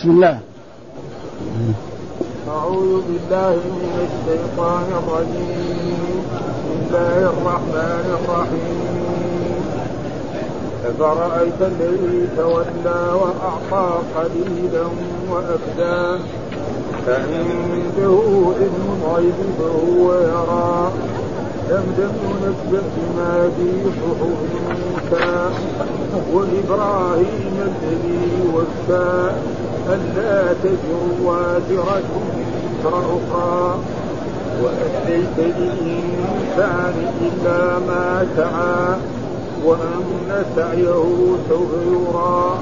بسم الله. أعوذ بالله من الشيطان الرجيم. بسم الله الرحمن الرحيم. أفرأيت الذي تولى وأعطى قليلا وأكدى فعنده علم الغيب فهو يرى. لم ننبأ بما في صحف موسى. وإبراهيم الذي وفى. ألا تزر وازرة وزر أخرى وأن ليس للإنسان إلا ما سعى وأن سعيه سوف يرى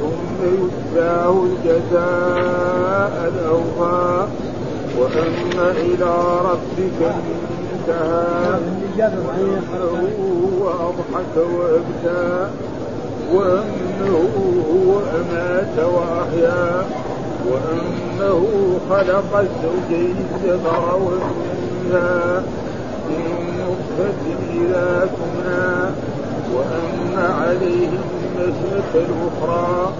ثم يجزاه الجزاء الأوفى وأن إلى ربك المنتهى. وأنه هو أضحك وأبكى وأنه هو أمات وأحيا وأنه خلق الزوجين الذكر والأنثى من نطفة إذا كنا وأن عليه النشأة الأخرى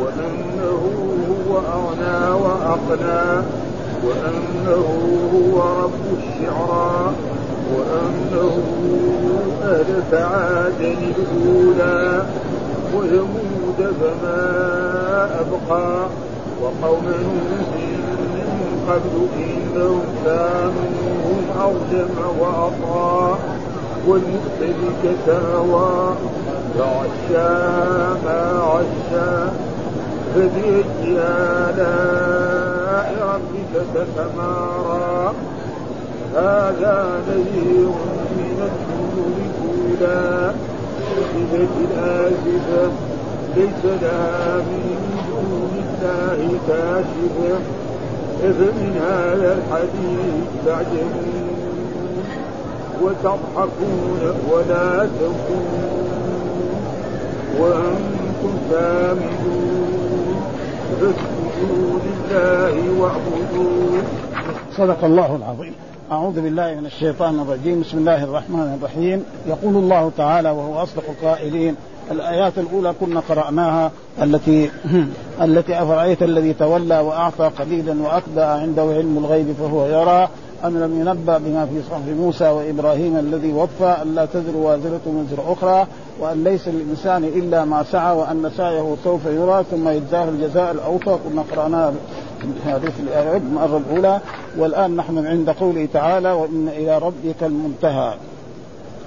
وأنه هو أغنى وأقنى وأنه هو رب الشعرى. وأنه أهلك عادا الأولى وثمود فما أبقى. وقوم نوح من قبل إنهم كانوا هم أظلم وأطغى. والمؤتفكة هوى فغشى ما غشى فبأي آلاء ربك تتمارى هذا نذير من النذور الأولى. أزفت الآزفة ليس لها من دون الله كاشفة أفمن هذا الحديث تعجبون وتضحكون ولا تبكون وأنتم سامدون. وأعبدوه. صدق الله العظيم. أعوذ بالله من الشيطان الرجيم. بسم الله الرحمن الرحيم. يقول الله تعالى وهو أصدق القائلين الآيات الأولى كنا قرأناها التي التي أفرأيت الذي تولى وأعطى قليلا وأكدى عنده علم الغيب فهو يرى. أن لم ينبأ بما في صحف موسى وإبراهيم الذي وفى؟ أن لا تزر وازرة وزر أخرى. وأن ليس للإنسان إلا ما سعى وأن سعيه سوف يرى ثم يجزاه الجزاء الأوفى كنا قرأناها هذه المرة الأولى. والآن نحن عند قوله تعالى وإن إلى ربك المنتهى.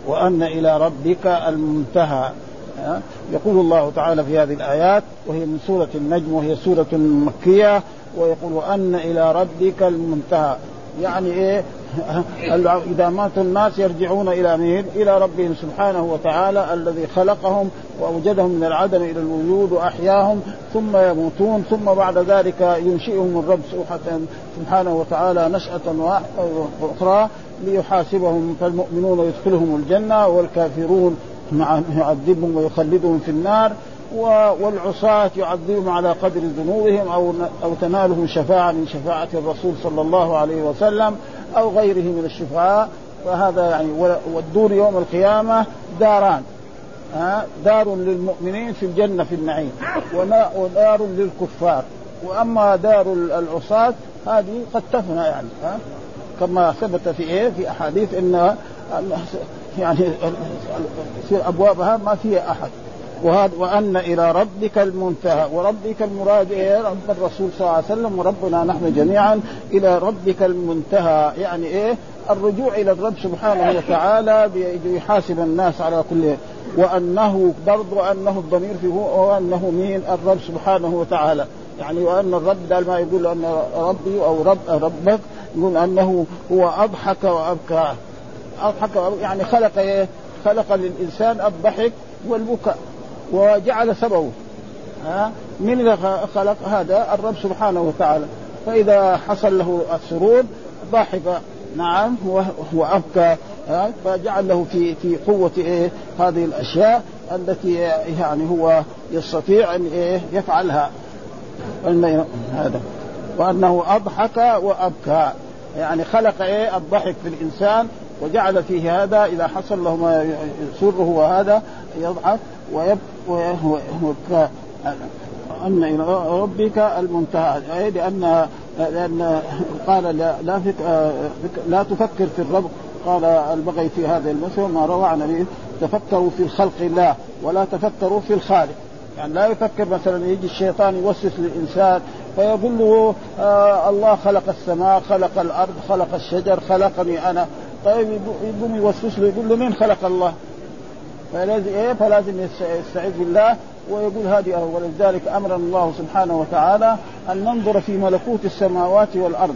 وأن إلى ربك المنتهى. يقول الله تعالى في هذه الآيات وهي من سورة النجم وهي سورة مكية ويقول وأن إلى ربك المنتهى. يعني إيه؟ إذا مات الناس يرجعون إلى مين؟ إلى ربهم سبحانه وتعالى الذي خلقهم وأوجدهم من العدم إلى الوجود وأحياهم ثم يموتون ثم بعد ذلك ينشئهم الرب سبحانه وتعالى نشأة أخرى ليحاسبهم فالمؤمنون يدخلهم الجنة والكافرون يعذبهم ويخلدهم في النار والعصاة يعذبهم على قدر ذنوبهم أو أو تنالهم شفاعة من شفاعة الرسول صلى الله عليه وسلم أو غيره من الشفعاء فهذا يعني والدور يوم القيامة داران. دار للمؤمنين في الجنة في النعيم ودار للكفار. وأما دار العصاة هذه قد تفنى يعني ها؟ كما ثبت في إيه؟ في أحاديث إن يعني في أبوابها ما فيها أحد. وهذا وأن إلى ربك المنتهى. وربك المراد إيه؟ رب الرسول صلى الله عليه وسلم وربنا نحن جميعا إلى ربك المنتهى. يعني إيه؟ الرجوع إلى الرب سبحانه وتعالى ليحاسب الناس على كل وأنه برضو أنه الضمير في هو وانه مين؟ الرب سبحانه وتعالى. يعني وأن الرب قال ما يقول أن ربي أو رب ربك يقول أنه هو أضحك وأبكى. أضحك يعني خلق إيه؟ خلق للإنسان الضحك والبكاء. وجعل سببه. ها؟ من خلق هذا؟ الرب سبحانه وتعالى. فإذا حصل له السرور ضحك نعم وابكى فجعل له في في قوة إيه؟ هذه الأشياء التي يعني هو يستطيع أن إيه؟ يفعلها. هذا. وأنه أضحك وأبكى. يعني خلق إيه؟ الضحك في الإنسان وجعل فيه هذا. إذا حصل له ما يسره وهذا يضحك. ويبكى أن إلى ربك المنتهى. أي لأن لأن قال لا لا, لا تفكر في الرب قال البغي في هذا المثل ما روى عن نبيه تفكروا في خلق الله ولا تفكروا في الخالق. يعني لا يفكر مثلا يجي الشيطان يوسوس للإنسان فيقول له آه الله خلق السماء خلق الأرض خلق الشجر خلقني أنا. طيب يقوم يوسوس له يقول له مين خلق الله؟ فلازم إيه؟ فلازم يستعيذ بالله ويقول هذه ولذلك امرنا الله سبحانه وتعالى أن ننظر في ملكوت السماوات والأرض.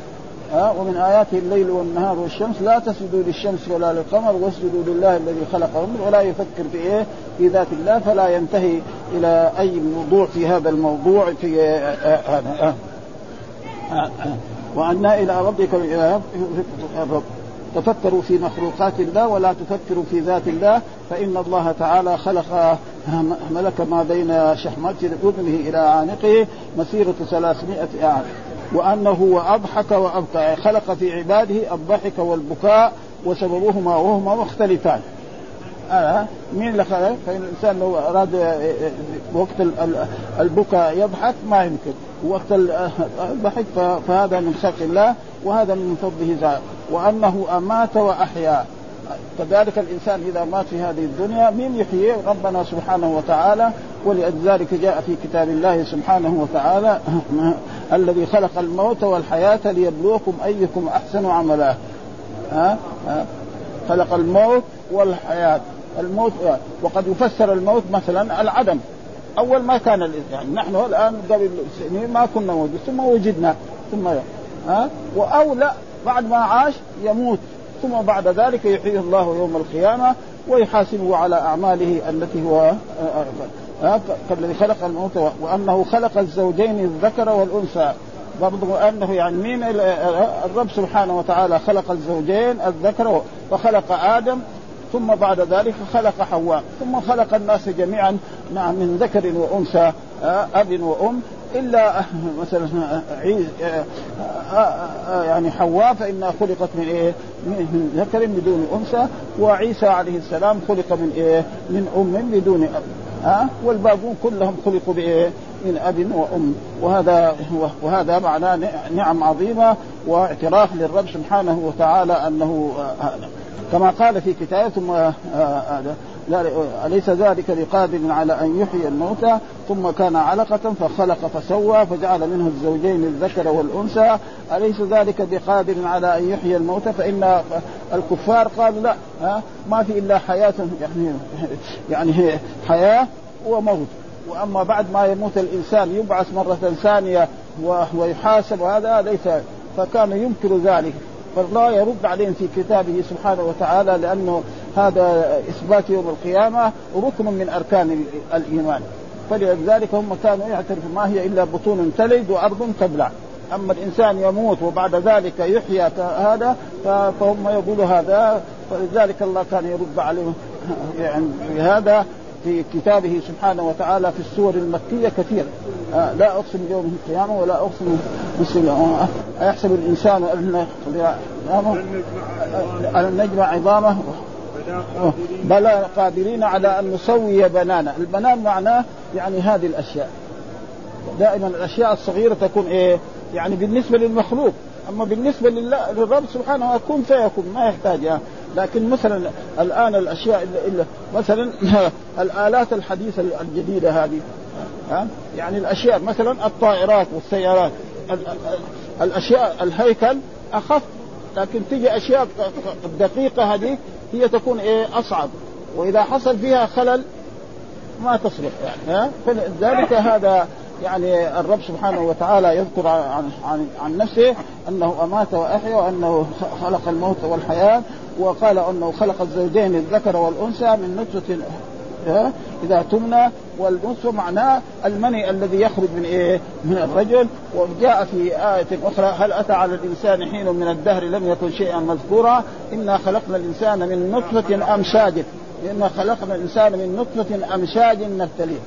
ها؟ ومن آياته الليل والنهار والشمس. لا تسجدوا للشمس ولا للقمر واسجدوا لله الذي خلقهم ولا يفكر في إيه؟ في ذات الله. فلا ينتهي إلى أي موضوع في هذا الموضوع في هذا وأنا إلى ربك إلى الرب تفكروا في مخلوقات الله ولا تفكروا في ذات الله فإن الله تعالى خلق ملك ما بين شحمة أذنه إلى عانقه مسيرة 300 عام وأنه وأضحك وأبكى خلق في عباده الضحك والبكاء وسببهما وهما مختلفان. آه مين اللي خلق؟ فإن الإنسان لو أراد وقت البكاء يضحك ما يمكن. وقت الضحك فهذا من خلق الله وهذا من فضله تعالى وأنه أمات وأحيا. كذلك الإنسان إذا مات في هذه الدنيا من يحييه ربنا سبحانه وتعالى. ولذلك جاء في كتاب الله سبحانه وتعالى الذي خلق الموت والحياة ليبلوكم أيكم أحسن عملا. ها؟ خلق الموت والحياة. الموت وقد يفسر الموت مثلا العدم. أول ما كان يعني نحن الآن قبل سنين ما كنا موجود ثم وجدنا ثم ها؟ أو لا بعد ما عاش يموت ثم بعد ذلك يحييه الله يوم القيامة ويحاسبه على أعماله التي هو كالذي خلق الموت وأنه خلق الزوجين الذكر والأنثى. برضو أنه يعني مين الرب سبحانه وتعالى خلق الزوجين الذكر فخلق آدم ثم بعد ذلك خلق حواء ثم خلق الناس جميعا نعم من ذكر وأنثى أب وأم إلا مثلا عيز يعني حواء فإنها خلقت من إيه؟ من ذكر بدون أنثى وعيسى عليه السلام خلق من إيه؟ من أم بدون أب ها والباقون كلهم خلقوا بإيه؟ من أب وأم وهذا وهذا معناه نعم عظيمة واعتراف للرب سبحانه وتعالى أنه هذا كما قال في كتابه ثم هذا أليس ذلك بقادر على أن يحيي الموتى؟ ثم كان علقة فخلق فسوى فجعل منه الزوجين الذكر والأنثى. أليس ذلك بقادر على أن يحيي الموتى؟ فإن الكفار قالوا لا ما في إلا حياة يعني يعني حياة وموت. وأما بعد ما يموت الإنسان يبعث مرة ثانية ويحاسب هذا ليس فكان ينكر ذلك. فالله يرد عليهم في كتابه سبحانه وتعالى لأنه هذا إثبات يوم القيامة ركن من أركان الإيمان. فلذلك هم كانوا يعترفون ما هي إلا بطون تلد وارض تبلع. أما الإنسان يموت وبعد ذلك يحيى هذا فهم يقولوا هذا فلذلك الله كان يرد عليهم يعني هذا في كتابه سبحانه وتعالى في السور المكية كثيرة آه لا أقسم بيوم القيامة ولا أقسم بالسلم آه أيحسب الإنسان أن نجمع عظامه بلى قادرين على أن نسوي بنانا. البنان معناه يعني هذه الأشياء. دائما الأشياء الصغيرة تكون إيه؟ يعني بالنسبة للمخلوق. أما بالنسبة لله للرب سبحانه كن فيكون ما يحتاج يعني. لكن مثلا الآن الأشياء إلا مثلا الآلات الحديثة الجديدة هذه ها؟ يعني الأشياء مثلا الطائرات والسيارات الأشياء الهيكل أخف لكن تيجي أشياء دقيقه هذه هي تكون إيه؟ أصعب. وإذا حصل فيها خلل ما تصلح يعني ها؟ فلذلك هذا يعني الرب سبحانه وتعالى يذكر عن عن, عن نفسه أنه أمات وأحيا وأنه خلق الموت والحياة وقال أنه خلق الزوجين الذكر والأنثى من نطفه إذا تمنى والنطفه معناه المني الذي يخرج من إيه؟ من الرجل وجاء في آية أخرى هل أتى على الإنسان حين من الدهر لم يكن شيئا مذكورا إنا خلقنا الإنسان من نطفة أمشاج إنا خلقنا الإنسان من نطفة أمشاج نبتليه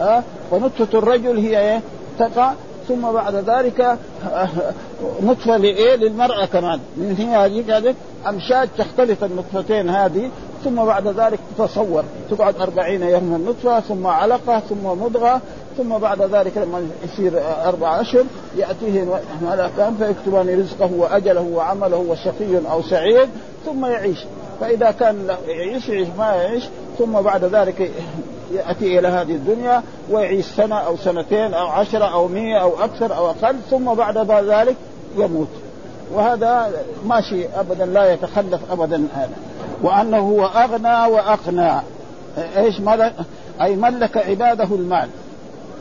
ها ونطفة الرجل هي إيه؟ تقع ثم بعد ذلك نطفة لإيه؟ للمرأة كمان. من هي هذه أمشاج تختلط النطفتين هذه ثم بعد ذلك تتصور. تقعد أربعين يوما نطفة ثم علقة ثم مضغة ثم بعد ذلك لما يصير أربع أشهر ياتيه ملكان فيكتبان رزقه وأجله وعمله وشقي أو سعيد ثم يعيش. فإذا كان يعيش يعيش ما يعيش ثم بعد ذلك يأتي إلى هذه الدنيا ويعيش سنة أو سنتين أو عشرة أو مئة أو أكثر أو أقل ثم بعد ذلك يموت. وهذا ماشي ابدا لا يتخلف ابدا هذا وأنه هو أغنى وأقنى. إيش ملك أي ملك عباده المال؟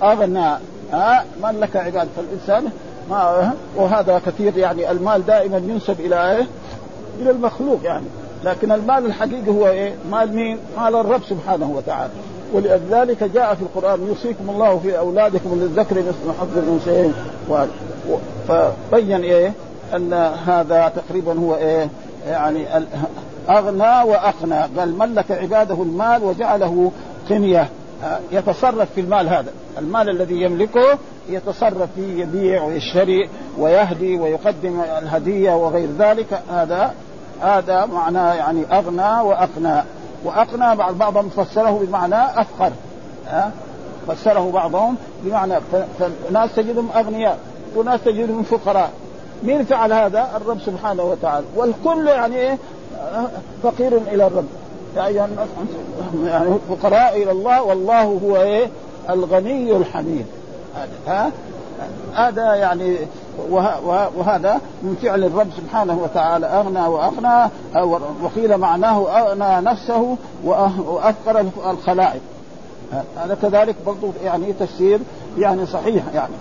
أغنى. ها ملك عباد. فالإنسان ما وهذا كثير يعني المال دائما ينسب إلى إيه؟ إلى المخلوق يعني. لكن المال الحقيقي هو إيه؟ مال مين؟ مال الرب سبحانه وتعالى. ولذلك جاء في القرآن يوصيكم الله في أولادكم للذكر مثل حظ الأنثيين فبين إيه؟ أن هذا تقريبا هو إيه؟ يعني أغنى وأقنى قال ملك عباده المال وجعله قنية يتصرف في المال هذا المال الذي يملكه يتصرف فيه يبيع ويشتري ويهدي ويقدم الهدية وغير ذلك هذا هذا معناه يعني أغنى وأقنى واقنى بعض بعضهم فسره بمعنى افقر ها؟ فسره بعضهم بمعنى فناس تجدهم أغنياء وناس تجدهم فقراء. مين فعل هذا؟ الرب سبحانه وتعالى. والكل يعني إيه؟ فقير إلى الرب. يا أيها الناس يعني فقراء إلى الله والله هو إيه؟ الغني الحميد. ها؟ هذا يعني وهذا من فعل الرب سبحانه وتعالى. أغنى وأغنى وقيل معناه أغنى نفسه وافقر الخلائق. هذا كذلك برضو يعني تفسير يعني صحيح يعني.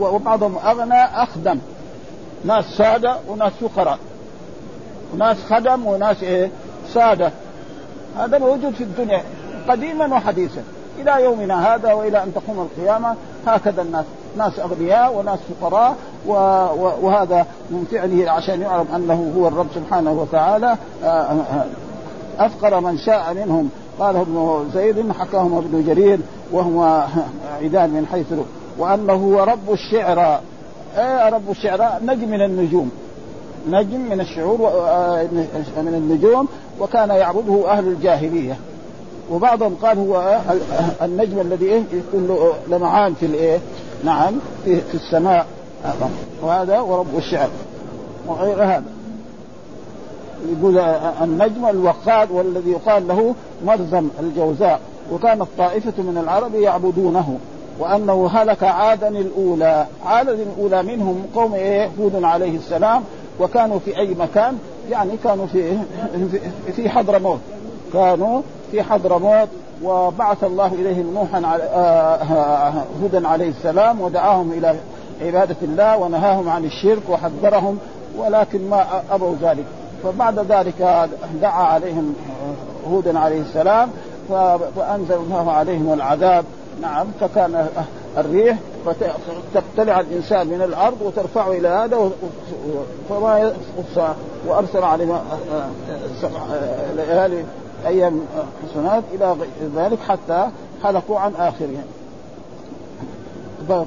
وبعضهم أغنى أخدم. ناس سادة وناس فقراء. ناس خدم وناس إيه؟ سادة. هذا موجود في الدنيا قديما وحديثا. إلى يومنا هذا وإلى أن تقوم القيامة. هكذا الناس ناس أغنياء وناس فقراء وهذا من فعله عشان يعلم أنه هو الرب سبحانه وتعالى. آه، آه، أفقر من شاء منهم. قاله ابن زيد حكاهم ابن جرير وهو عدان من حيث وأنه هو رب الشعراء إيه رب الشعراء نجم من النجوم. نجم من الشعور آه، من النجوم. وكان يعبده أهل الجاهلية. وبعضهم قال هو النجم الذي إيه؟ يكون له لمعان في الايه نعم في, في السماء. وهذا ورب الشعر وغير هذا. يقول النجم الوقاد والذي يقال له مرزم الجوزاء. وكانت طائفة من العرب يعبدونه وأنه هلك عادا الأولى. عادا الأولى منهم قوم إيه؟ هود عليه السلام. وكانوا في أي مكان؟ يعني كانوا في في حضرموت. كانوا في حضرموت وبعث الله إليهم نوحا آه، آه، هدى عليه السلام ودعاهم إلى عبادة الله ونهاهم عن الشرك وحذرهم ولكن ما أبوا ذلك. فبعد ذلك دعا عليهم هودا عليه السلام فأنزل الله عليهم العذاب. نعم فكان الريح فتقتلع الإنسان من الأرض وترفعه إلى هذا فما وأرسل عليهم آه، ليالي أيام حسنات إلى ذلك حتى هلكوا عن آخرهم.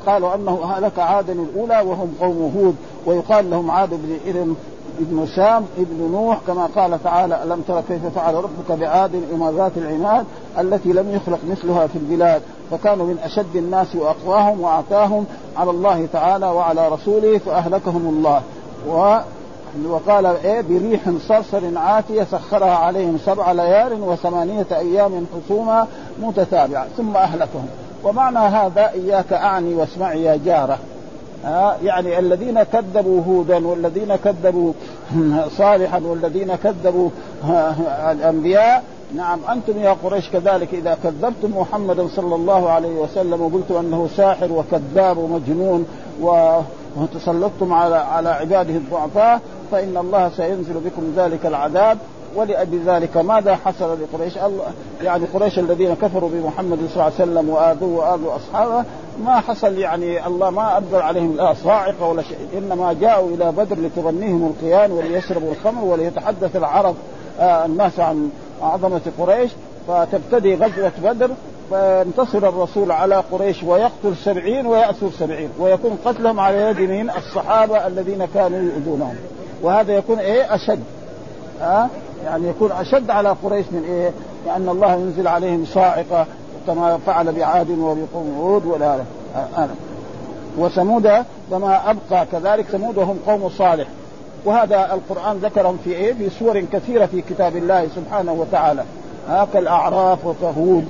قالوا أنه هلك عادا الأولى وهم قوم هود ويقال لهم عاد بن ارم ابن سام ابن نوح كما قال تعالى ألم تر كيف فعل ربك بعاد ذات العماد التي لم يخلق مثلها في البلاد؟ فكانوا من أشد الناس وأقواهم واعتاهم على الله تعالى وعلى رسوله فأهلكهم الله. و وقال إيه؟ بريح صرصر عاتية سخرها عليهم سبع ليال وثمانية أيام حسوما متتابعة ثم أهلكهم. ومعنى هذا إياك أعني واسمعي يا جارة. آه يعني الذين كذبوا هودا والذين كذبوا صالحا والذين كذبوا الأنبياء نعم أنتم يا قريش كذلك إذا كذبتم محمدا صلى الله عليه وسلم وقلتم أنه ساحر وكذاب ومجنون وتسلطتم على على عباده الضعفاء فإن الله سينزل بكم ذلك العذاب ولأجل ذلك ماذا حصل لقريش؟ يعني قريش الذين كفروا بمحمد صلى الله عليه وسلم واذوا وآذوا أصحابه ما حصل يعني الله ما انزل عليهم لا صاعقة ولا شيء إنما جاءوا إلى بدر لتغنيهم القيان وليشربوا الخمر وليتحدث العرب آه الناس عن عظمة قريش فتبتدي غزوة بدر فينتصر الرسول على قريش ويقتل سبعين ويأسر سبعين ويكون قتلهم على يد مين الصحابة الذين كانوا يؤذونهم وهذا يكون إيه؟ أشد. ها؟ أه؟ يعني يكون أشد على قريش من إيه؟ لأن الله ينزل عليهم صاعقة كما فعل بعاد وبقوم هود ولا آه وثمود كما أبقى كذلك ثمود وهم قوم صالح. وهذا القرآن ذكرهم في إيه؟ في سور كثيرة في كتاب الله سبحانه وتعالى. ها كالأعراف وكهود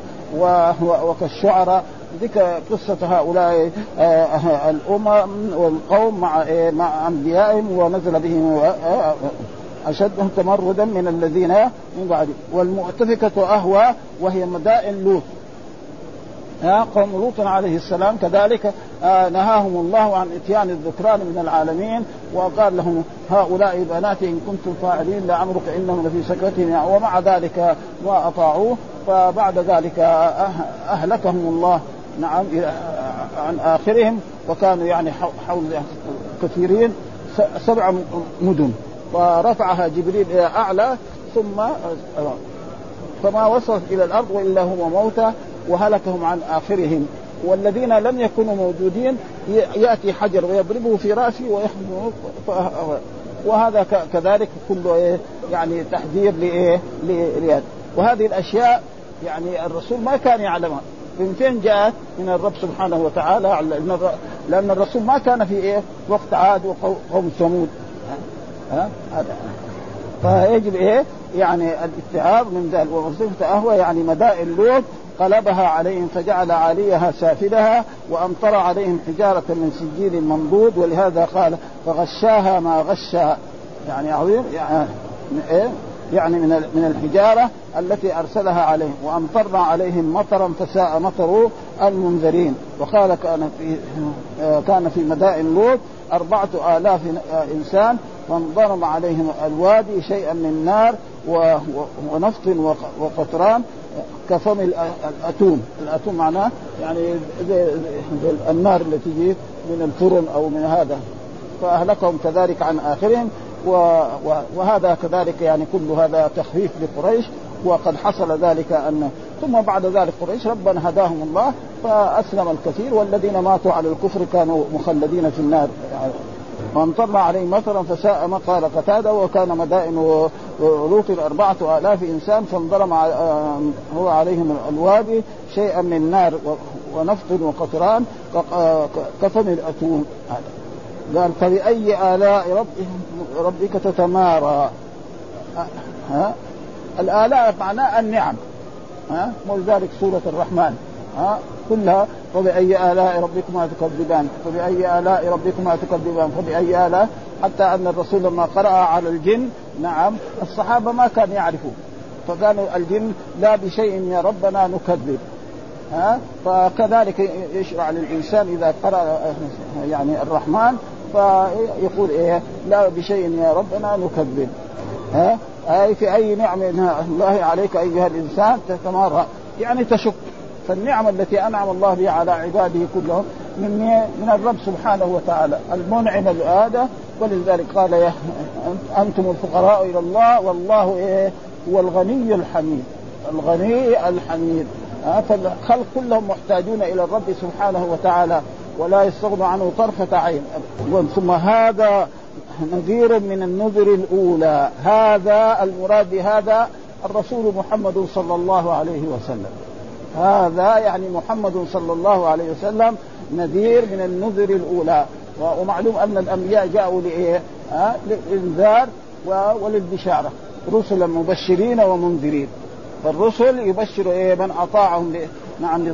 وكالشعراء ذكر قصة هؤلاء آه، الأمم والقوم مع إيه؟ مع أنبيائهم ونزل بهم آه، آه، أشدهم تمردا من الذين من بعد والمؤتفكة أهوى وهي مدائن لوط قوم لوط عليه السلام كذلك آه نهاهم الله عن إتيان الذكران من العالمين وقال لهم هؤلاء بناتي إن كنتم فاعلين لعمرك إنهم لفي سكرتهم ومع ذلك ما أطاعوه فبعد ذلك أهلكهم الله نعم عن آخرهم وكانوا يعني حول كثيرين سبع مدن فرفعها جبريل إلى أعلى ثم فما وصلت إلى الأرض وإلا هو موتى وهلكهم عن آخرهم والذين لم يكونوا موجودين يأتي حجر ويضربه في راسه ويخدمه وهذا كذلك كله إيه يعني تحذير لإيه؟ وهذه الأشياء يعني الرسول ما كان يعلمها من فين جاءت؟ من الرب سبحانه وتعالى لأن الرسول ما كان في إيه؟ وقت عاد وقوم ثمود ها هذا فيجب إيه؟ يعني الاتعاظ من ذلك ومصيبة أهوى يعني مدائن لوط قلبها عليهم فجعل عليها سافلها وأمطر عليهم حجارة من سجيل منضود ولهذا قال فغشاها ما غشها يعني عظيم يعني إيه يعني من من الحجارة التي أرسلها عليهم وأمطرنا عليهم مطرا فساء مطر المنذرين. وقال كان في كان في مدائن لوط أربعة آلاف إنسان فانضرم عليهم الوادي شيئا من نار ونفط وقطران كفم الأتوم، الأتوم معناه يعني زي النار التي تجي من الفرن أو من هذا. فأهلكهم كذلك عن آخرهم. وهذا كذلك يعني كل هذا تخفيف لقريش وقد حصل ذلك ان ثم بعد ذلك قريش ربنا هداهم الله فأسلم الكثير والذين ماتوا على الكفر كانوا مخلدين في النار. يعني وامطرنا عليهم مطرا فساء قال قتادة وكان مدائن لوط أربعة آلاف إنسان فانضرم آه، هو عليهم الوادي شيئا من نار ونفط وقطران كفم الأتون. قال فبأي آلاء ربك, تتمارى؟ ها؟ الآلاء معناه النعم ها؟ ولذلك سورة الرحمن ها؟ كلها فبأي آلاء ربكما تكذبان؟ فبأي آلاء ربكما تكذبان؟ فبأي آلاء؟ حتى أن الرسول لما قرأ على الجن نعم الصحابة ما كانوا يعرفون. فقالوا الجن لا بشيء يا ربنا نكذب ها؟ فكذلك يشرع للإنسان إذا قرأ يعني الرحمن فيقول إيه؟ لا بشيء يا ربنا نكذب. ها؟ أي في أي نعمة الله عليك أيها الإنسان تتمارى يعني تشك. فالنعمة التي أنعم الله بها على عباده كلهم من من الرب سبحانه وتعالى. المنعم هذا ولذلك قال يا أنتم الفقراء إلى الله والله إيه؟ هو الغني الحميد. الغني الحميد. فالخلق كلهم محتاجون إلى الرب سبحانه وتعالى. ولا يستغنوا عنه طرفة عين. ثم هذا نذير من النذر الأولى. هذا المراد بهذا الرسول محمد صلى الله عليه وسلم. هذا يعني محمد صلى الله عليه وسلم نذير من النذر الأولى. ومعلوم أن الأنبياء جاءوا لإيه؟ ها؟ للإنذار وللبشارة. رسلا مبشرين ومنذرين. فالرسل يبشر إيه؟ من أطاعهم نعم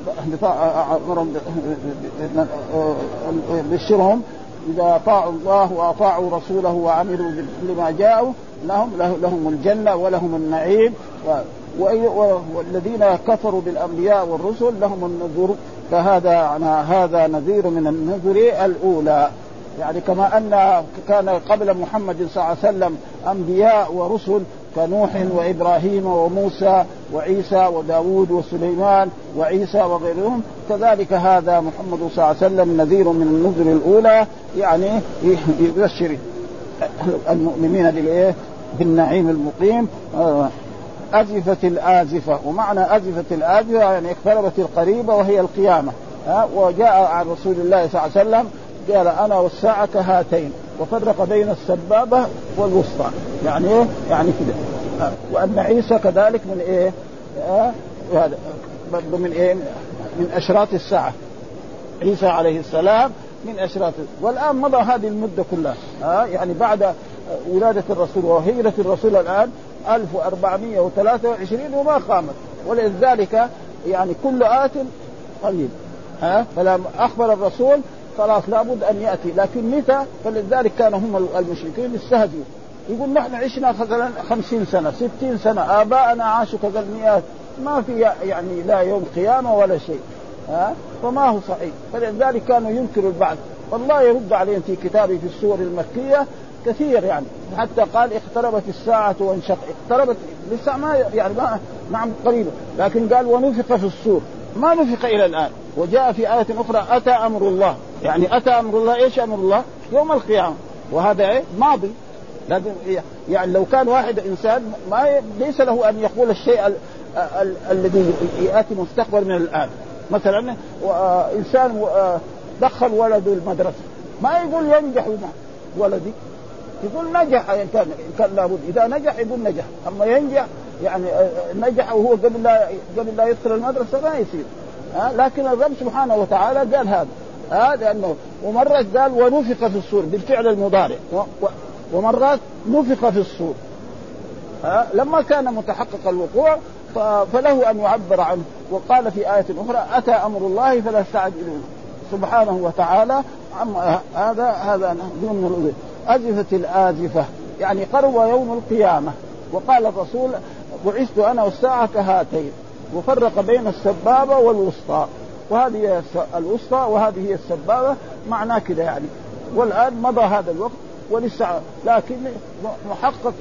يبشرهم إذا أطاعوا الله وأطاعوا رسوله وعملوا بما جاءوا لهم لهم الجنة ولهم النعيم. والذين كفروا بالأنبياء والرسل لهم النذر. فهذا هذا نذير من النذر الأولى. يعني كما ان كان قبل محمد صلى الله عليه وسلم أنبياء ورسل كنوح وإبراهيم وموسى وعيسى وداود وسليمان وعيسى وغيرهم. كذلك هذا محمد صلى الله عليه وسلم نذير من النذر الأولى يعني يبشر المؤمنين بالإيه؟ بالنعيم المقيم. أزفت الآزفة ومعنى أزفت الآزفة يعني اقتربت القريبة وهي القيامة. ها وجاء عن رسول الله صلى الله عليه وسلم قال أنا والساعة كهاتين وفرق بين السبابة والوسطى. يعني إيه؟ يعني كده. وأن عيسى كذلك من إيه؟ هذا برضه من إيه؟ من أشراط الساعة. عيسى عليه السلام من أشراط. والآن مضى هذه المدة كلها. ها يعني بعد ولادة الرسول وهجره الرسول الآن 1423 وما قامت. ولذلك يعني كل آت قليل. ها فلما أخبر الرسول خلاص لابد أن يأتي. لكن متى؟ فلذلك كانوا هم المشركين يستهزئوا يقول نحن عشنا مثلا خمسين سنة ستين سنة آباءنا عاشوا كذا المئات ما في يعني لا يوم قيامة ولا شيء. ها؟ فما هو صحيح. فلذلك كانوا ينكروا البعث. والله يرد عليهم في كتابه في السور المكية كثير يعني. حتى قال اقتربت الساعة وانشق اقتربت لسه ما يعني ما نعم قريبة لكن قال ونفخ في السور. ما نفخ إلى الآن. وجاء في آية أخرى أتى أمر الله؟ يعني أتى أمر الله إيش أمر الله؟ يوم القيامة. وهذا إيه؟ ماضي. لكن يعني لو كان واحد إنسان ما ليس له أن يقول الشيء ال ال الذي يأتي مستقبل من الآن. مثلا إنسان دخل ولده المدرسة. ما يقول ينجح ولدي. يقول نجح إن كان كان لابد. إذا نجح يقول نجح. أما ينجح يعني نجح وهو قبل لا قبل لا يدخل المدرسة ما يصير. ها؟ لكن الرب سبحانه وتعالى قال هذا ها؟ لأنه ومرة قال ونفخ في الصور بالفعل المضارع ومرات نفخ في الصور ها؟ لما كان متحقق الوقوع فله أن يعبر عنه وقال في آية أخرى أتى أمر الله فلا تستعجلون سبحانه وتعالى عما هذا هذا من أزفت الآزفة يعني قرب يوم القيامة وقال الرسول بعثت أنا والساعة كهاتين. وفرق بين السبابة والوسطى. وهذه الوسطى وهذه هي السبابة معناه كده يعني. والآن مضى هذا الوقت ولسه لكن محقق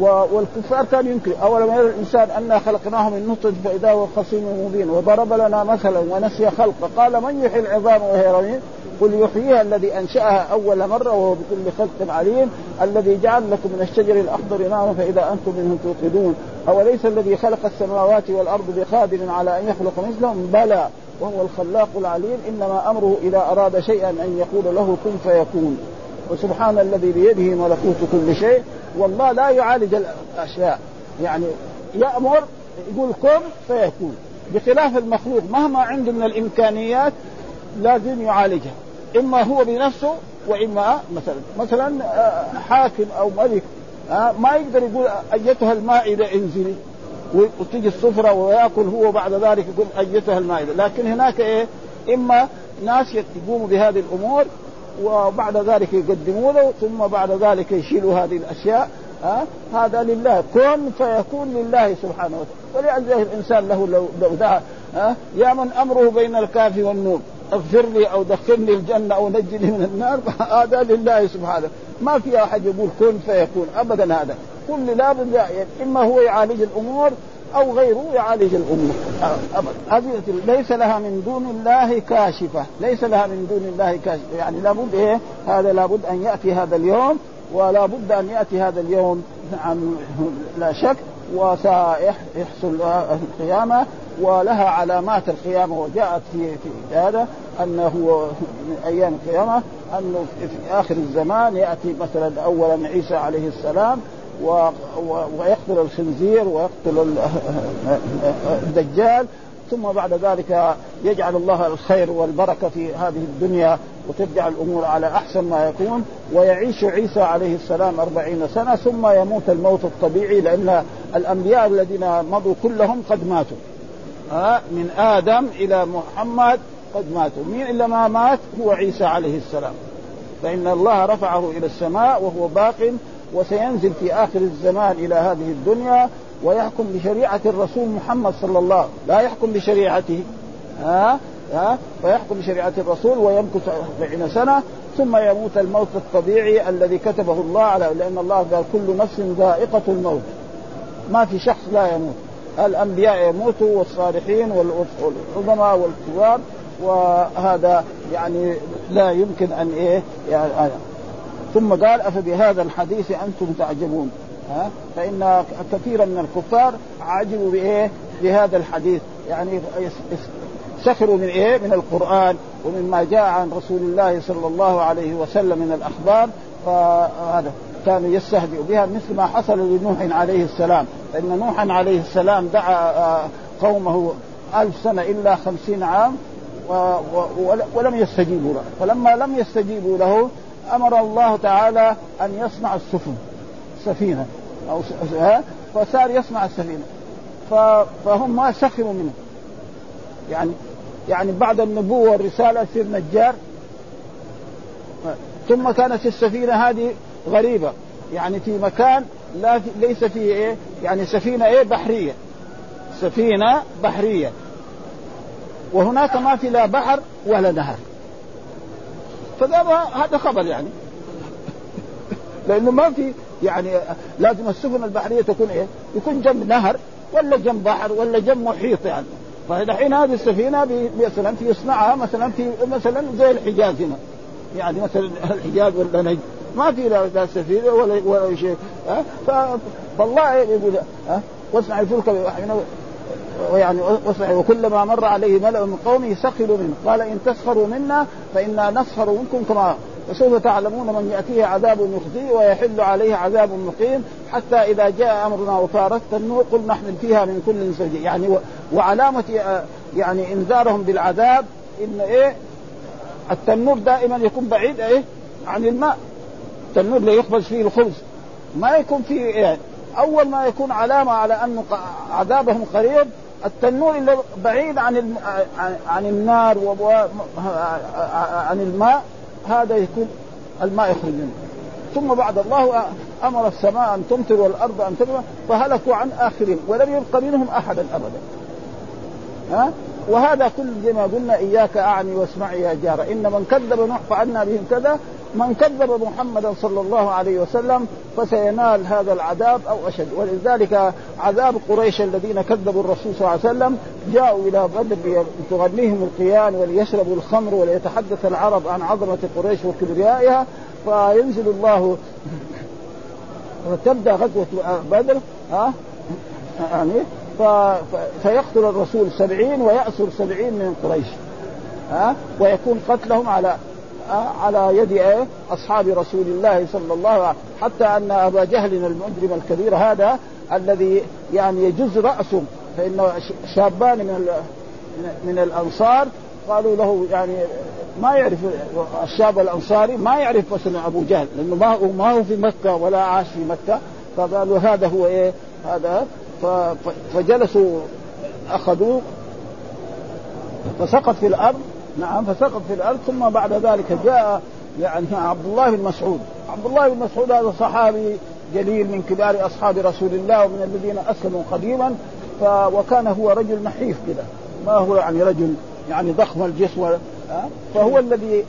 والكفار كانوا ينكر. اولم يرى الإنسان أنا خلقناه من نطفه فإذا هو خصيم مبين. وضرب لنا مثلا ونسي خلقه. قال من يحيي العظام وهي رميم؟ قل يحييها الذي أنشأها أول مرة وهو بكل خلق عليم الذي جعل لكم من الشجر الأخضر نارا فإذا أنتم منه توقدون. أوليس الذي خلق السماوات والأرض بقادر على أن يخلق مثلهم؟ بلى وهو الخلاق العليم. إنما أمره إذا أراد شيئا أن يقول له كن فيكون. وسبحان الذي بيده ملكوت كل شيء. والله لا يعالج الأشياء. يعني يأمر يقول كن فيكون. بخلاف المخلوق مهما عنده من الإمكانيات لازم يعالجها. إما هو بنفسه وإما مثلا مثلا حاكم أو ملك ما يقدر يقول أيتها المائده انزلي وتجي السفره ويأكل هو بعد ذلك يقول أيتها المائده لكن هناك إيه؟ إما ناس يقوموا بهذه الأمور وبعد ذلك يقدموا له ثم بعد ذلك يشيلوا هذه الأشياء ها؟ هذا لله كن فيكون لله سبحانه وتعالى. ولذلك الإنسان له لو لو دعا ها؟ يا من أمره بين الكاف والنون اغفر لي أو دخلني الجنة أو نجني من النار هذا لله سبحانه. ما في أحد يقول كن فيكون ابدا هذا. كل لابد إما هو يعالج الأمور أو غيره يعالج الأمة. ابدا ليس لها من دون الله كاشفة. ليس لها من دون الله كاشفة. يعني لابد إيه؟ هذا لابد أن يأتي هذا اليوم ولا بد أن يأتي هذا اليوم. نعم لا شك. وسيحصل القيامة. ولها علامات القيامة. وجاءت في في هذا أنه من أيام القيامة أنه في آخر الزمان يأتي مثلا اولا عيسى عليه السلام. و... و... ويقتل الخنزير ويقتل الدجال ثم بعد ذلك يجعل الله الخير والبركة في هذه الدنيا وترجع الأمور على أحسن ما يكون ويعيش عيسى عليه السلام أربعين سنة ثم يموت الموت الطبيعي لأن الأنبياء الذين مضوا كلهم قد ماتوا. ها من آدم إلى محمد قد ماتوا. مين إلا ما مات؟ هو عيسى عليه السلام. فإن الله رفعه إلى السماء وهو باق وسينزل في آخر الزمان إلى هذه الدنيا ويحكم بشريعة الرسول محمد صلى الله لا يحكم بشريعته. ها؟ ها؟ فيحكم بشريعة الرسول ويمكث 40 سنة ثم يموت الموت الطبيعي الذي كتبه الله على لأن الله قال كل نفس ذائقة الموت. ما في شخص لا يموت. الأنبياء يموتوا والصالحين والعظماء والكبار وهذا يعني لا يمكن أن إيه يعني ثم قال أفبهذا الحديث أنتم تعجبون؟ ها؟ فإن كثيرا من الكفار عجبوا بإيه؟ بهذا الحديث. يعني سخروا من إيه؟ من القرآن ومما جاء عن رسول الله صلى الله عليه وسلم من الأخبار. فهذا كانوا يستهزئوا بها مثل ما حصل لنوح عليه السلام. فإن نوحا عليه السلام دعا قومه ألف سنة إلا خمسين عام ولم يستجيبوا له. فلما لم يستجيبوا له أمر الله تعالى أن يصنع السفن سفينة أو فصار يصنع السفينة. فهم ما سخروا منه. يعني يعني بعد النبوة والرسالة يصير نجار. ثم كانت السفينة هذه غريبة. يعني في مكان لا ليس فيه إيه؟ يعني سفينة إيه؟ بحرية. سفينة بحرية. وهناك ما في لا بحر ولا نهر. فقال هذا خبر يعني. لأنه ما في يعني لازم السفن البحرية تكون إيه؟ يكون جنب نهر ولا جنب بحر ولا جنب محيط يعني. فالحين هذه السفينة مثلا يصنعها مثلا في مثلا زي الحجاز هنا. يعني مثلا الحجاز ولا نجد. ما في لا سفينة ولا ولا شيء. ها؟ فالله يقول ها؟ واصنع الفلك ويعني وكلما مر عليه ملأ من قومه سخروا منه. قال إن تسخروا منا فإنا نسخر منكم كما وسوف تعلمون من يأتيه عذاب يخزيه ويحل عليه عذاب مقيم حتى إذا جاء أمرنا وفارت النور قل نحمل فيها من كل زوج يعني وعلامة يعني إنذارهم بالعذاب إن إيه؟ التنور دائما يكون بعيد إيه؟ عن الماء. التنور اللي يخبز فيه الخبز. ما يكون فيه إيه؟ أول ما يكون علامة على انه عذابهم قريب التنور اللي بعيد عن عن النار عن الماء هذا يكون الماء يخرج منه ثم بعد الله أمر السماء أن تمطر والأرض أن تمطر فهلكوا عن اخرهم ولم يبق منهم أحدا أبدا. ها؟ وهذا كل زي ما قلنا إياك أعني واسمعي يا جار. إن من كذب نوح فعلنا بهم كذا. من كذب محمدا صلى الله عليه وسلم فسينال هذا العذاب أو أشد. ولذلك عذاب قريش الذين كذبوا الرسول صلى الله عليه وسلم جاءوا إلى بدر لتغنيهم القيان وليشربوا الخمر وليتحدث العرب عن عظمة قريش وكبريائها. فينزل الله وتبدا غزوة بدر. ها؟ يعني فيقتل الرسول سبعين ويأسر سبعين من قريش. ها؟ ويكون قتلهم على على يد إيه؟ أصحاب رسول الله صلى الله عليه وسلم. حتى أن أبا جهل المجرم الكبير هذا الذي يعني يجز رأسه فانه شابان من من الأنصار قالوا له يعني ما يعرف الشاب الأنصاري ما يعرف مثلا أبو جهل لأنه ما هو ما هو في مكة ولا عاش في مكة فقالوا هذا هو إيه؟ هذا فجلسوا أخذوه فسقط في الأرض نعم فسقط في الأرض ثم بعد ذلك جاء يعني عبد الله بن مسعود. عبد الله بن مسعود هذا صحابي جليل من كبار أصحاب رسول الله ومن الذين أسلموا قديما ف وكان هو رجل نحيف كذا ما هو يعني رجل يعني ضخم الجسم فهو الذي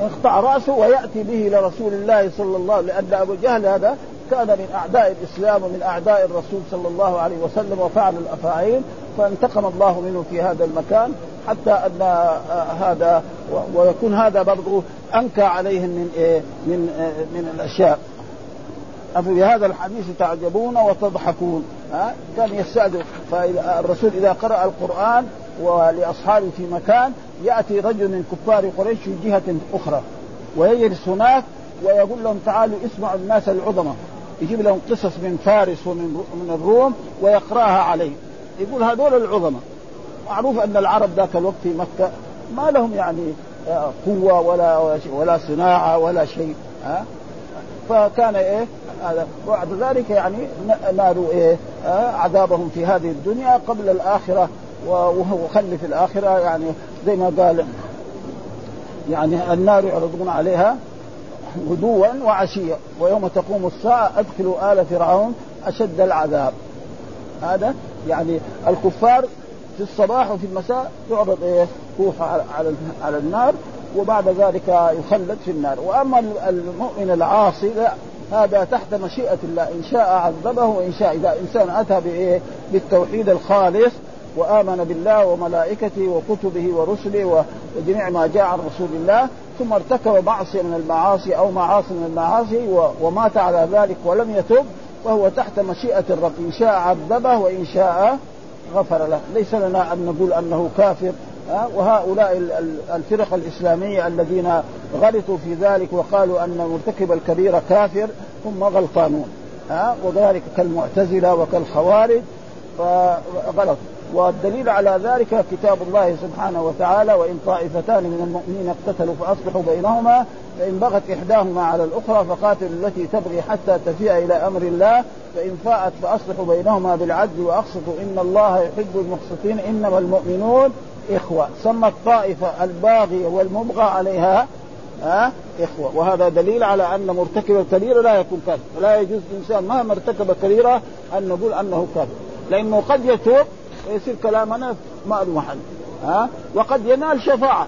يقطع رأسه ويأتي به إلى رسول الله صلى الله عليه وسلم لأن أبو جهل هذا كان من أعداء الإسلام ومن أعداء الرسول صلى الله عليه وسلم وفعل الأفاعيل فانتقم الله منه في هذا المكان حتى أن هذا ويكون هذا برضه أنكى عليهم من إيه من من الأشياء. أفبهذا الحديث تعجبون وتضحكون ها؟ كان يستأذن فالرسول إذا قرأ القرآن ولأصحابه في مكان يأتي رجل من كفار قريش في جهة أخرى ويجلس هناك ويقول لهم تعالوا اسمعوا الناس العظماء يجيب لهم قصص من فارس ومن من الروم ويقرأها عليهم. يقول هذول العظماء. معروف أن العرب ذاك الوقت في مكة ما لهم يعني آه، قوة ولا ولا صناعة ولا شيء ها؟ فكان إيه هذا. بعد ذلك يعني نالوا إيه آه، عذابهم في هذه الدنيا قبل الآخرة وخلي في الآخرة يعني زي ما قال يعني النار يعرضون عليها. غدوا وعشيا. ويوم تقوم الساعة أدخلوا آل فرعون أشد العذاب. هذا يعني الكفار في الصباح وفي المساء يعرض إيه؟ روح على على النار وبعد ذلك يخلد في النار. وأما المؤمن العاصي لا هذا تحت مشيئة الله. إن شاء عذبه وإن شاء إذا إنسان أتى بإيه؟ بالتوحيد الخالص وآمن بالله وملائكته وكتبه ورسله وجميع ما جاء عن رسول الله ثم ارتكب معصية من المعاصي أو معاصي من المعاصي ومات على ذلك ولم يتب وهو تحت مشيئة الرب. إن شاء عذبه وإن شاء غفر له. ليس لنا أن نقول أنه كافر وهؤلاء الفرق الإسلامية الذين غلطوا في ذلك وقالوا أن مرتكب الكبيره كافر هم غلطانون وذلك كالمعتزلة وكالخوارج فغلط والدليل على ذلك كتاب الله سبحانه وتعالى وإن طائفتان من المؤمنين اقتتلوا فأصلحوا بينهما فإن بغت إحداهما على الأخرى فقاتلوا التي تبغي حتى تفيء إلى أمر الله فإن فاءت فأصلحوا بينهما بالعدل وأقسطوا. إن الله يحب المقسطين إنما المؤمنون إخوة. سمى الطائفة الباغيه والمبغى عليها ها إخوة. وهذا دليل على أن مرتكب الكبيرة لا يكون كافر. ولا يجوز الإنسان مهما ارتكب كبيرة أن نقول أنه كافر. لأنه قد يتوب ويصير كلامنا ما له محل ها؟ وقد ينال شفاعة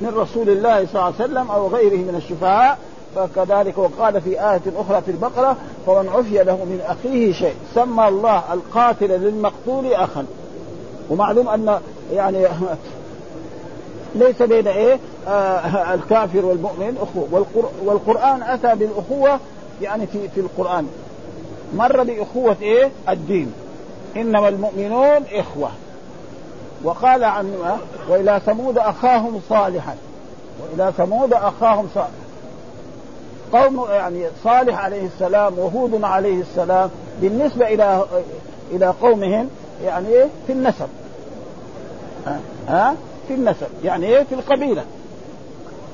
من رسول الله صلى الله عليه وسلم أو غيره من الشفعاء فكذلك وقال في آية أخرى في البقرة فمن عفي له من أخيه شيء. سمى الله القاتل للمقتول أخا. ومعلوم أن يعني ليس بين إيه؟ آه الكافر والمؤمن أخوة. والقرآن أتى بالأخوة يعني في في القرآن. مر بأخوة إيه؟ الدين. إنما المؤمنون إخوة. وقال عن وإلى ثمود أخاهم صالحا. وإلى ثمود أخاهم صالحا. قوم يعني صالح عليه السلام وهود عليه السلام بالنسبة إلى إلى قومهم يعني إيه؟ في النسب. ها, ها؟ في النسب. يعني إيه؟ في القبيلة.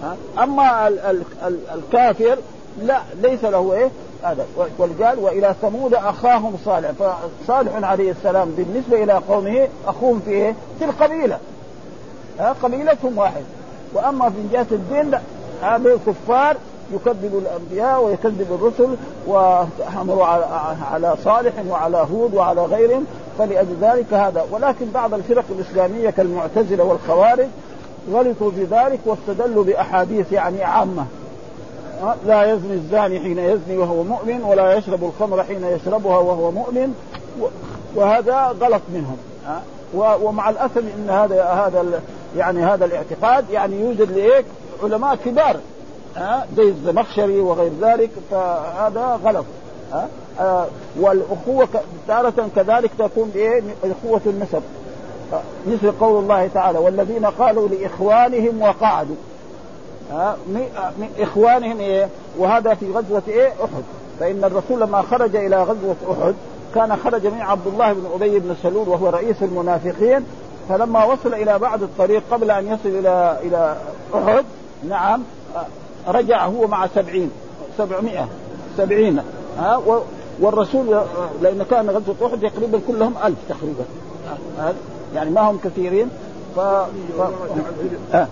ها؟ أما ال ال ال الكافر لا ليس له إيه؟ هذا. ولقال وإلى ثمود أخاهم صالح. فصالح عليه السلام بالنسبة إلى قومه أخوهم في إيه؟ في القبيلة. ها قبيلتهم واحد. وأما في جهة الدين هذول كفار يكذبوا الأنبياء ويكذب الرسل وحملوا على صالح وعلى هود وعلى غيرهم فلأجل ذلك هذا. ولكن بعض الفرق الإسلامية كالمعتزلة والخوارج غلطوا بذلك واستدلوا بأحاديث يعني عامة. لا يزني الزاني حين يزني وهو مؤمن ولا يشرب الخمر حين يشربها وهو مؤمن. وهذا غلط منهم. ومع الاسف إن هذا هذا يعني هذا الاعتقاد يعني يوجد لايه علماء كبار. ها؟ زي الزمخشري وغير ذلك فهذا غلط. ها؟ آه والأخوة تارة كذلك تكون بإيه؟ اخوة النسب. مثل قول الله تعالى والذين قالوا لإخوانهم وقعدوا من إخوانهم إيه؟ وهذا في غزوة إيه؟ أحد فإن الرسول لما خرج إلى غزوة أحد كان خرج من عبد الله بن أبي بن سلول وهو رئيس المنافقين فلما وصل إلى بعد الطريق قبل أن يصل إلى إلى أحد نعم رجع هو مع سبعين سبعمائة سبعين ها والرسول لأن كان غزوة أحد تقريبا كلهم ألف تقريبا يعني ما هم كثيرين ف... ف...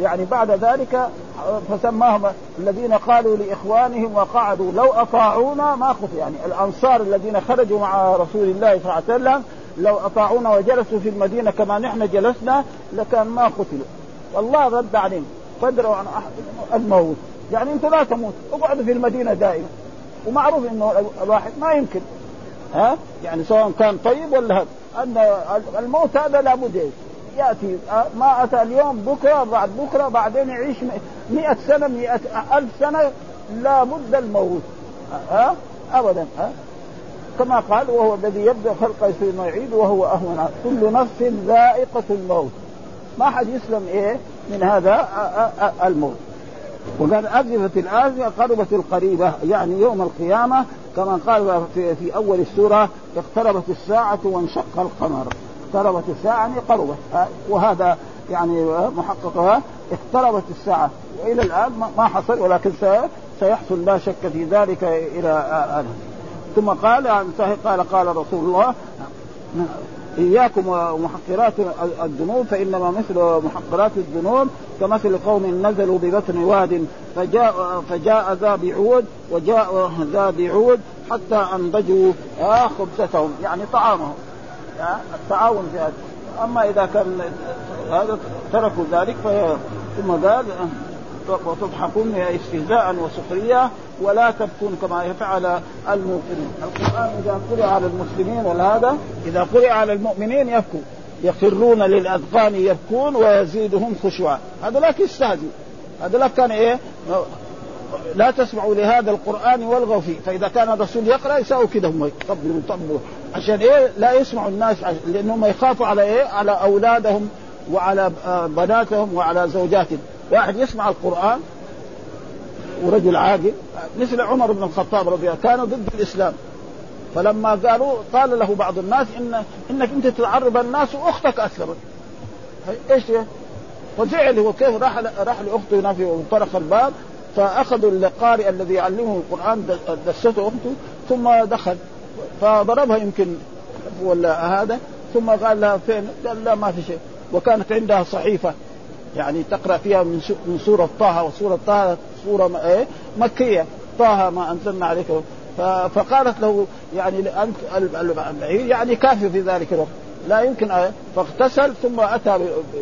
يعني بعد ذلك فسماهم الذين قالوا لإخوانهم وقعدوا لو أطاعونا ما خف يعني الأنصار الذين خرجوا مع رسول الله صلى الله عليه وسلم لو أطاعونا وجلسوا في المدينة كما نحن جلسنا لكان ما قتلوا والله رد عليهم. فادروا عن أحد الموت. يعني أنتم لا تموت. اقعدوا في المدينة دائما. ومعروف إنه الواحد ما يمكن. ها؟ يعني سواء كان طيب ولا هذا. أن الموت هذا لابد يأتي ما أتى اليوم بكرة بعد بكرة بعدين يعيش مئة سنة مئة ألف سنة لابد الموت. ها ابدا ها كما قال وهو الذي يبدأ خلق ثم يعيد وهو أهون. كل نفس ذائقة الموت. ما حد يسلم إيه من هذا الموت. وقال أزفت الآزفة قربت القريبة. يعني يوم القيامة كما قال في, أول السورة اقتربت الساعة وانشق القمر. اقتربت الساعة يعني قربت. وهذا يعني محققها اقتربت الساعة. وإلى الآن ما حصل ولكن سيحصل لا شك في ذلك إلى آه ثم قال قال قال رسول الله إياكم ومحقرات الذنوب فإنما مثل محقرات الذنوب كمثل قوم نزلوا ببطن واد فجاء فجاء ذا بعود وجاء ذا بعود حتى أنضجوا آه خبزتهم يعني طعامهم. آه التعاون في هذا. أما إذا كان هذا تركوا ذلك ثم قال وتضحكون استهزاء وسخرية ولا تبكون كما يفعل المؤمنين القرآن إذا قرئ على المسلمين وهذا إذا قرئ على المؤمنين يبكوا. يخرون للأذقان يبكون ويزيدهم خشوعا. هذا لك يستهزئ هذا لك كان إيه؟ لا تسمعوا لهذا القرآن والغوا فيه. فإذا كان الرسول يقرأ يساووا كده هم يطبلوا يطبلوا. عشان إيه؟ لا يسمعوا الناس لأنهم يخافوا على إيه؟ على أولادهم وعلى بناتهم وعلى زوجاتهم. واحد يسمع القرآن ورجل عاقل مثل عمر بن الخطاب رضي الله كان ضد الإسلام. فلما قالوا قال له بعض الناس إن إنك أنت تعرض الناس وأختك اسلمت إيش ففعل هو كيف راح راح لأخته هنا في الباب فأخذوا القارئ الذي يعلمه القرآن دسته أخته ثم دخل. فضربها يمكن ولا هذا ثم قال لها فين؟ قال لا ما في شيء. وكانت عندها صحيفة يعني تقرأ فيها من من سورة طه وسورة طه سورة إيه؟ مكية. طه ما أنزلنا عليك. فقالت له يعني انت يعني كافي في ذلك الوقت. لا يمكن فاغتسل ثم أتى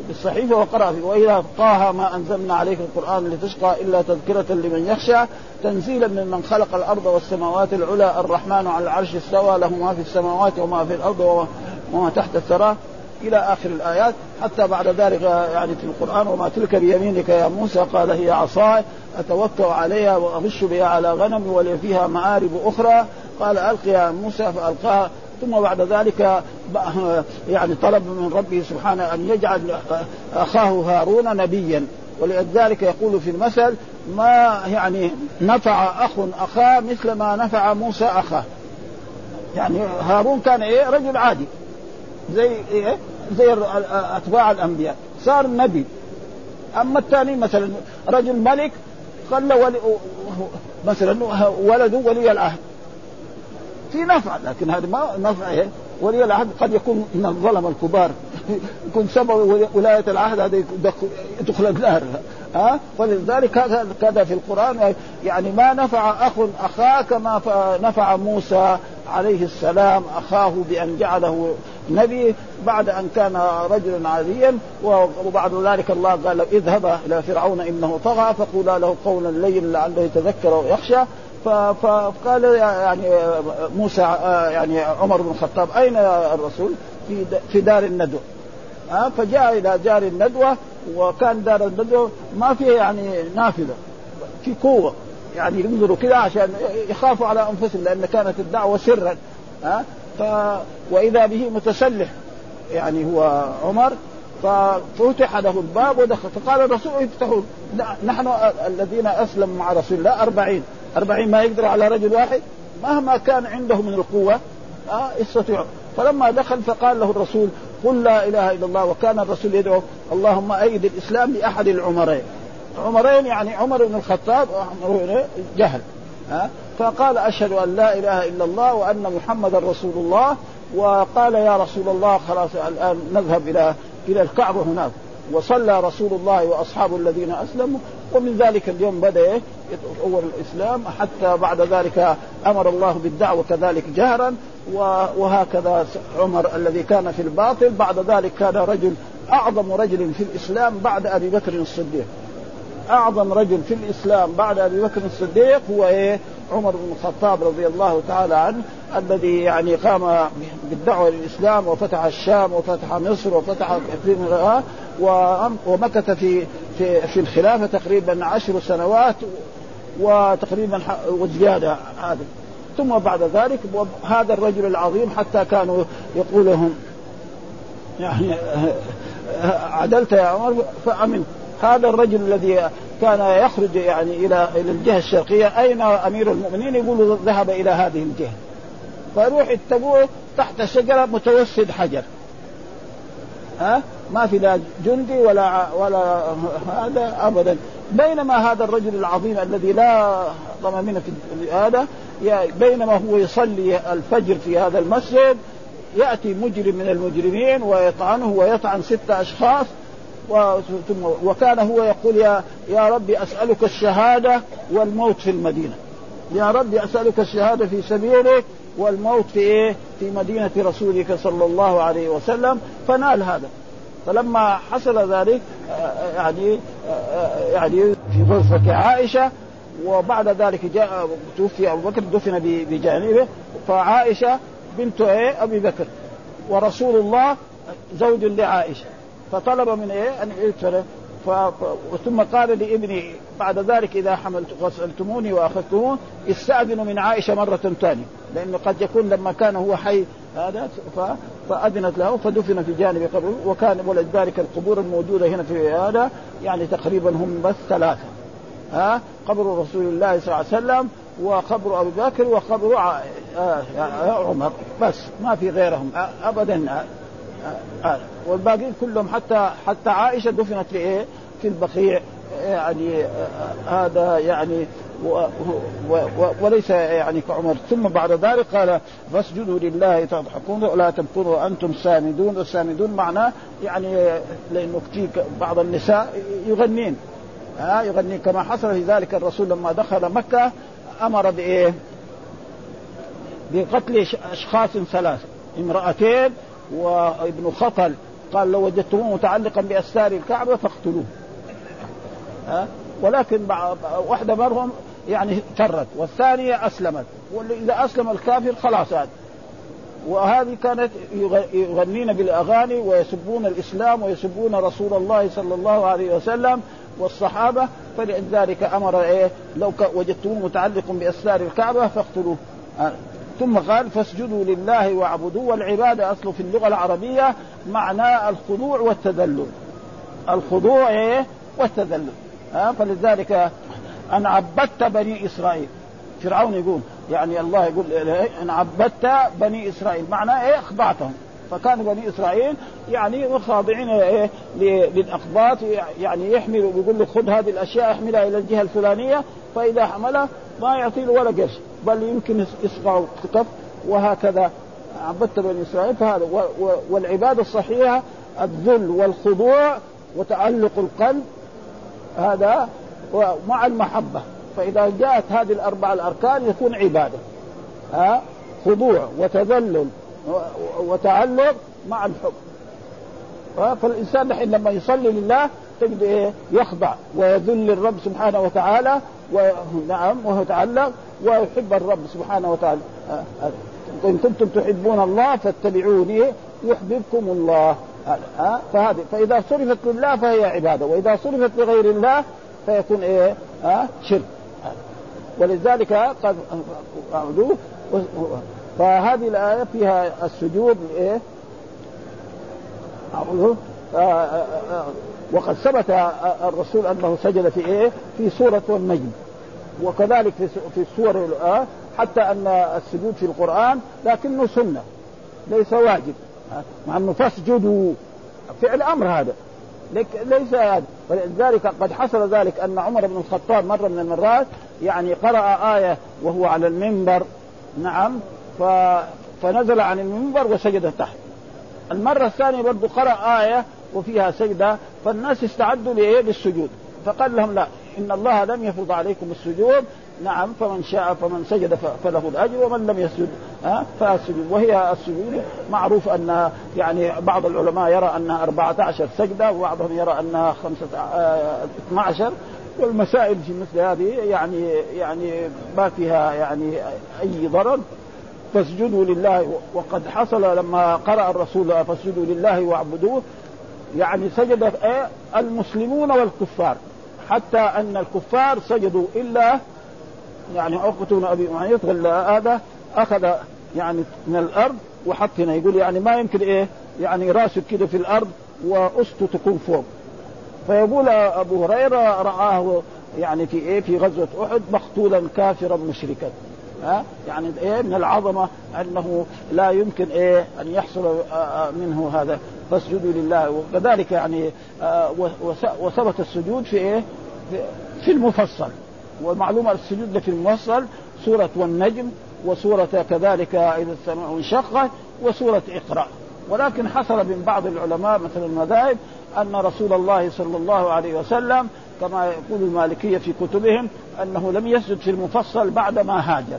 بالصحيفة وقرأ فيه والى طه ما أنزلنا عليك القرآن لتشقى إلا تذكرة لمن يخشى. تنزيلا ممن خلق الأرض والسماوات العلى الرحمن على العرش استوى له ما في السماوات وما في الأرض وما تحت الثرى. إلى آخر الآيات حتى بعد ذلك يعني في القرآن وما تلك بيمينك يا موسى؟ قال هي عصاي أتوكأ عليها وأغش بها على غنمي ولي فيها مآرب أخرى. قال القي يا موسى فألقاها. ثم بعد ذلك يعني طلب من ربه سبحانه أن يجعل أخاه هارون نبيا. ولذلك يقول في المثل ما يعني نفع أخ أخاه مثل ما نفع موسى أخاه. يعني هارون كان إيه رجل عادي. زي إيه زي أتباع الأنبياء. صار نبي. أما الثاني مثلا رجل ملك خلى ولي مثلا ولده ولي العهد. في نفع لكن هذا ما نفع إيه؟ ولي العهد قد يكون من الظلم الكبار. يكون سبب ولاية العهد هذا يدخل النار ها؟ فلذلك هذا كذا في القرآن يعني ما نفع أخ اخاه كما نفع موسى عليه السلام أخاه بأن جعله نبي بعد أن كان رجلا عاديا وبعد ذلك الله قال اذهبا إلى فرعون إنه طغى فقولا له قولا لينا لعله يتذكر ويخشى فقال يعني موسى يعني عمر بن الخطاب أين الرسول؟ في في دار الندوة. فجاء إلى دار الندوة وكان دار الندوة ما فيها يعني نافذة في قوة. يعني ينظروا كذا عشان يخافوا على أنفسهم لأن كانت الدعوة سرا. ها ف وإذا به متسلح يعني هو عمر ففتح له الباب ودخل. فقال الرسول افتحوا. نحن الذين أسلموا مع رسول الله أربعين. أربعين ما يقدر على رجل واحد؟ مهما كان عنده من القوة آه يستطيع. فلما دخل فقال له الرسول قل لا إله إلا الله وكان الرسول يدعو اللهم أيد الإسلام بأحد العمرين. عمرين يعني عمر بن الخطاب وعمر جهل. ها فقال أشهد أن لا إله إلا الله وأن محمدا رسول الله. وقال يا رسول الله خلاص الآن نذهب إلى إلى الكعبة هناك. وصلى رسول الله واصحابه الذين أسلموا ومن ذلك اليوم بدأ يتطور الإسلام. حتى بعد ذلك أمر الله بالدعوة كذلك جهرا وهكذا عمر الذي كان في الباطل. بعد ذلك كان رجل أعظم رجل في الإسلام بعد أبي بكر الصديق. أعظم رجل في الإسلام بعد أبي بكر الصديق هو إيه؟ عمر بن الخطاب رضي الله تعالى عنه الذي يعني قام بالدعوة للإسلام وفتح الشام وفتح مصر وفتح ومكث في في في الخلافة تقريبا عشر سنوات وتقريبا وزيادة هذا ثم بعد ذلك هذا الرجل العظيم حتى كانوا يقولهم يعني عدلت يا عمر؟ فامن هذا الرجل الذي كان يخرج يعني إلى إلى الجهة الشرقية أين أمير المؤمنين؟ يقول ذهب إلى هذه الجهة. فيروح يتبعوه تحت شجرة متوسد حجر. ها؟ ما في لا جندي ولا ولا هذا ابدا. بينما هذا الرجل العظيم الذي لا ضمامين في هذا بينما هو يصلي الفجر في هذا المسجد يأتي مجرم من المجرمين ويطعنه ويطعن ستة أشخاص وكان هو يقول يا يا ربي أسألك الشهادة والموت في المدينة. يا ربي أسألك الشهادة في سبيلك والموت في إيه؟ في مدينة رسولك صلى الله عليه وسلم. فنال هذا. فلما حصل ذلك يعني يعني في غرفة عائشة وبعد ذلك جاء توفي أبو بكر دفن بجانبه. فعائشة بنت إيه؟ أبي بكر. ورسول الله زوج لعائشة. فطلب من إيه؟ أن يغفر ف... ثم قال لابني بعد ذلك إذا حملت غسلتموني وأخذتموه استاذنوا من عائشة مرة ثانية لأنه قد يكون لما كان هو حي هذا ف... فأذنت له فدفن في جانب قبره وكان ولذلك القبور الموجودة هنا في هذا يعني تقريبا هم بس ثلاثة. ها؟ قبر رسول الله صلى الله عليه وسلم وقبر ابي بكر وقبر عمر. بس ما في غيرهم ابدا والباقيين كلهم حتى حتى عائشة دفنت في إيه؟ في البقيع يعني هذا يعني و و و وليس يعني كعمر ثم بعد ذلك قال فاسجدوا لله تضحكون ولا تبكون وأنتم سامدون السامدون معناه يعني لأنه كثير بعض النساء يغنين ها يغنين كما حصل في ذلك الرسول لما دخل مكة أمر بإيه؟ بقتل أشخاص ثلاثة امرأتين وابن خطل قال لو وجدتموه متعلقا باستار الكعبة فاقتلوه. ها؟ ولكن واحدة منهم يعني فرت والثانية أسلمت واذا أسلم الكافر خلاص وهذه كانت يغنين بالأغاني ويسبون الإسلام ويسبون رسول الله صلى الله عليه وسلم والصحابة فلذلك أمر إيه؟ لو وجدتموه متعلق باسرار الكعبة فاقتلوه. ثم قال فاسجدوا لله واعبدوه والعباده اصله في اللغة العربية معناه الخضوع والتذلل. الخضوع إيه؟ والتذلل. ها؟ فلذلك أن عبدت بني إسرائيل. فرعون يقول يعني الله يقول إن عبدت بني إسرائيل. معناه إيه؟ أخضعتهم. فكان بني إسرائيل يعني خاضعين إيه؟ للاقباط يعني يحمل ويقول له خذ هذه الأشياء احملها إلى الجهة الفلانية فإذا حملها ما يعطي له ولا قرش. بل يمكن يصبع كتف وهكذا عبدت بني إسرائيل. فهذا والعبادة الصحيحة الذل والخضوع وتعلق القلب هذا مع المحبة. فإذا جاءت هذه الأربع الأركان يكون عبادة ها؟ خضوع وتذلل وتعلق مع الحب. فالإنسان الحين لما يصلي لله تجد إيه؟ يخضع ويذل الرب سبحانه وتعالى ونعم ويتعلق ويحب الرب سبحانه وتعالى. إن كنتم تحبون الله فاتبعوني يحببكم الله. فهذه فإذا صرفت لله فهي عبادة وإذا صرفت لغير الله فيكون ها؟ شرك. ولذلك قد فهذه الآية فيها السجود إيه؟ وقد ثبت الرسول أنه سجد في إيه؟ في سورة النجم. وكذلك في السور حتى أن السجود في القرآن لكنه سنة ليس واجب. مع أنه فاسجدوا. فعل أمر هذا. ليس هذا. ولذلك قد حصل ذلك أن عمر بن الخطاب مرة من المرات يعني قرأ آية وهو على المنبر. نعم. ف... فنزل عن المنبر وسجد تحت. المرة الثانية برضه قرأ آية وفيها سجدة فالناس استعدوا للسجود. فقال لهم لا. إن الله لم يفرض عليكم السجود. نعم فمن شاء فمن سجد فله الأجر ومن لم يسجد فالسجود. وهي السجود معروف أن يعني بعض العلماء يرى انها 14 سجدة وبعضهم يرى انها 12 والمسائل في مثل هذه يعني يعني ما فيها يعني أي ضرر. فاسجدوا لله وقد حصل. لما قرأ الرسول فاسجدوا لله واعبدوه يعني سجد إيه؟ المسلمون والكفار. حتى أن الكفار سجدوا إلا يعني عقبة بن ابي معيط هذا أخذ يعني من الأرض وحط هنا يقول يعني ما يمكن إيه؟ يعني راسه كده في الأرض واسته تكون فوق. فيقول أبو هريرة رآه يعني في إيه؟ في غزوة أحد مقتولا كافرا مشركا. ها؟ يعني إيه من العظمة أنه لا يمكن إيه أن يحصل منه هذا. فاسجدوا لله. وكذلك يعني وثبت السجود في إيه؟ في المفصل. ومعلومة السجود في المفصل سورة والنجم وسورة كذلك إذا السماء انشقت وسورة إقرأ. ولكن حصل من بعض العلماء مثل المذاهب أن رسول الله صلى الله عليه وسلم كما يقول المالكية في كتبهم أنه لم يسجد في المفصل بعد ما هاجر.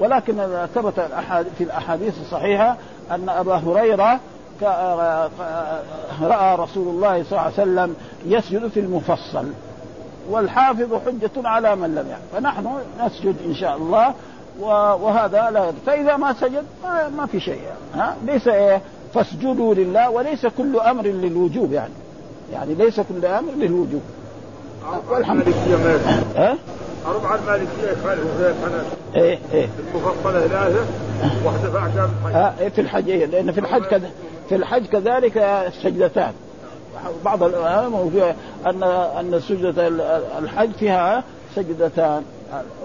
ولكن ثبت في الأحاديث الصحيحة أن أبا هريرة رأى رسول الله صلى الله عليه وسلم يسجد في المفصل والحافظ حجة على من لم يعلم فنحن نسجد إن شاء الله وهذا لا فإذا ما سجد ما, ما في شيء. ها؟ ليس إيه؟ فاسجدوا لله وليس كل أمر للوجوب يعني. يعني ليس كل أمر للوجوب. والحمد لله ها؟ أربعة المالكية يخالفوا فيها الحنابلة إيه إيه. المفصلة ثلاثة واحدة في أحكام الحج. آه إيه في الحج إيه لأن في الحج كذا في الحج كذلك سجدتان بعض ان أن سجدة الحج فيها سجدتان.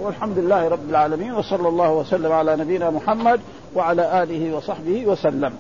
والحمد لله رب العالمين وصلى الله وسلم على نبينا محمد وعلى آله وصحبه وسلم.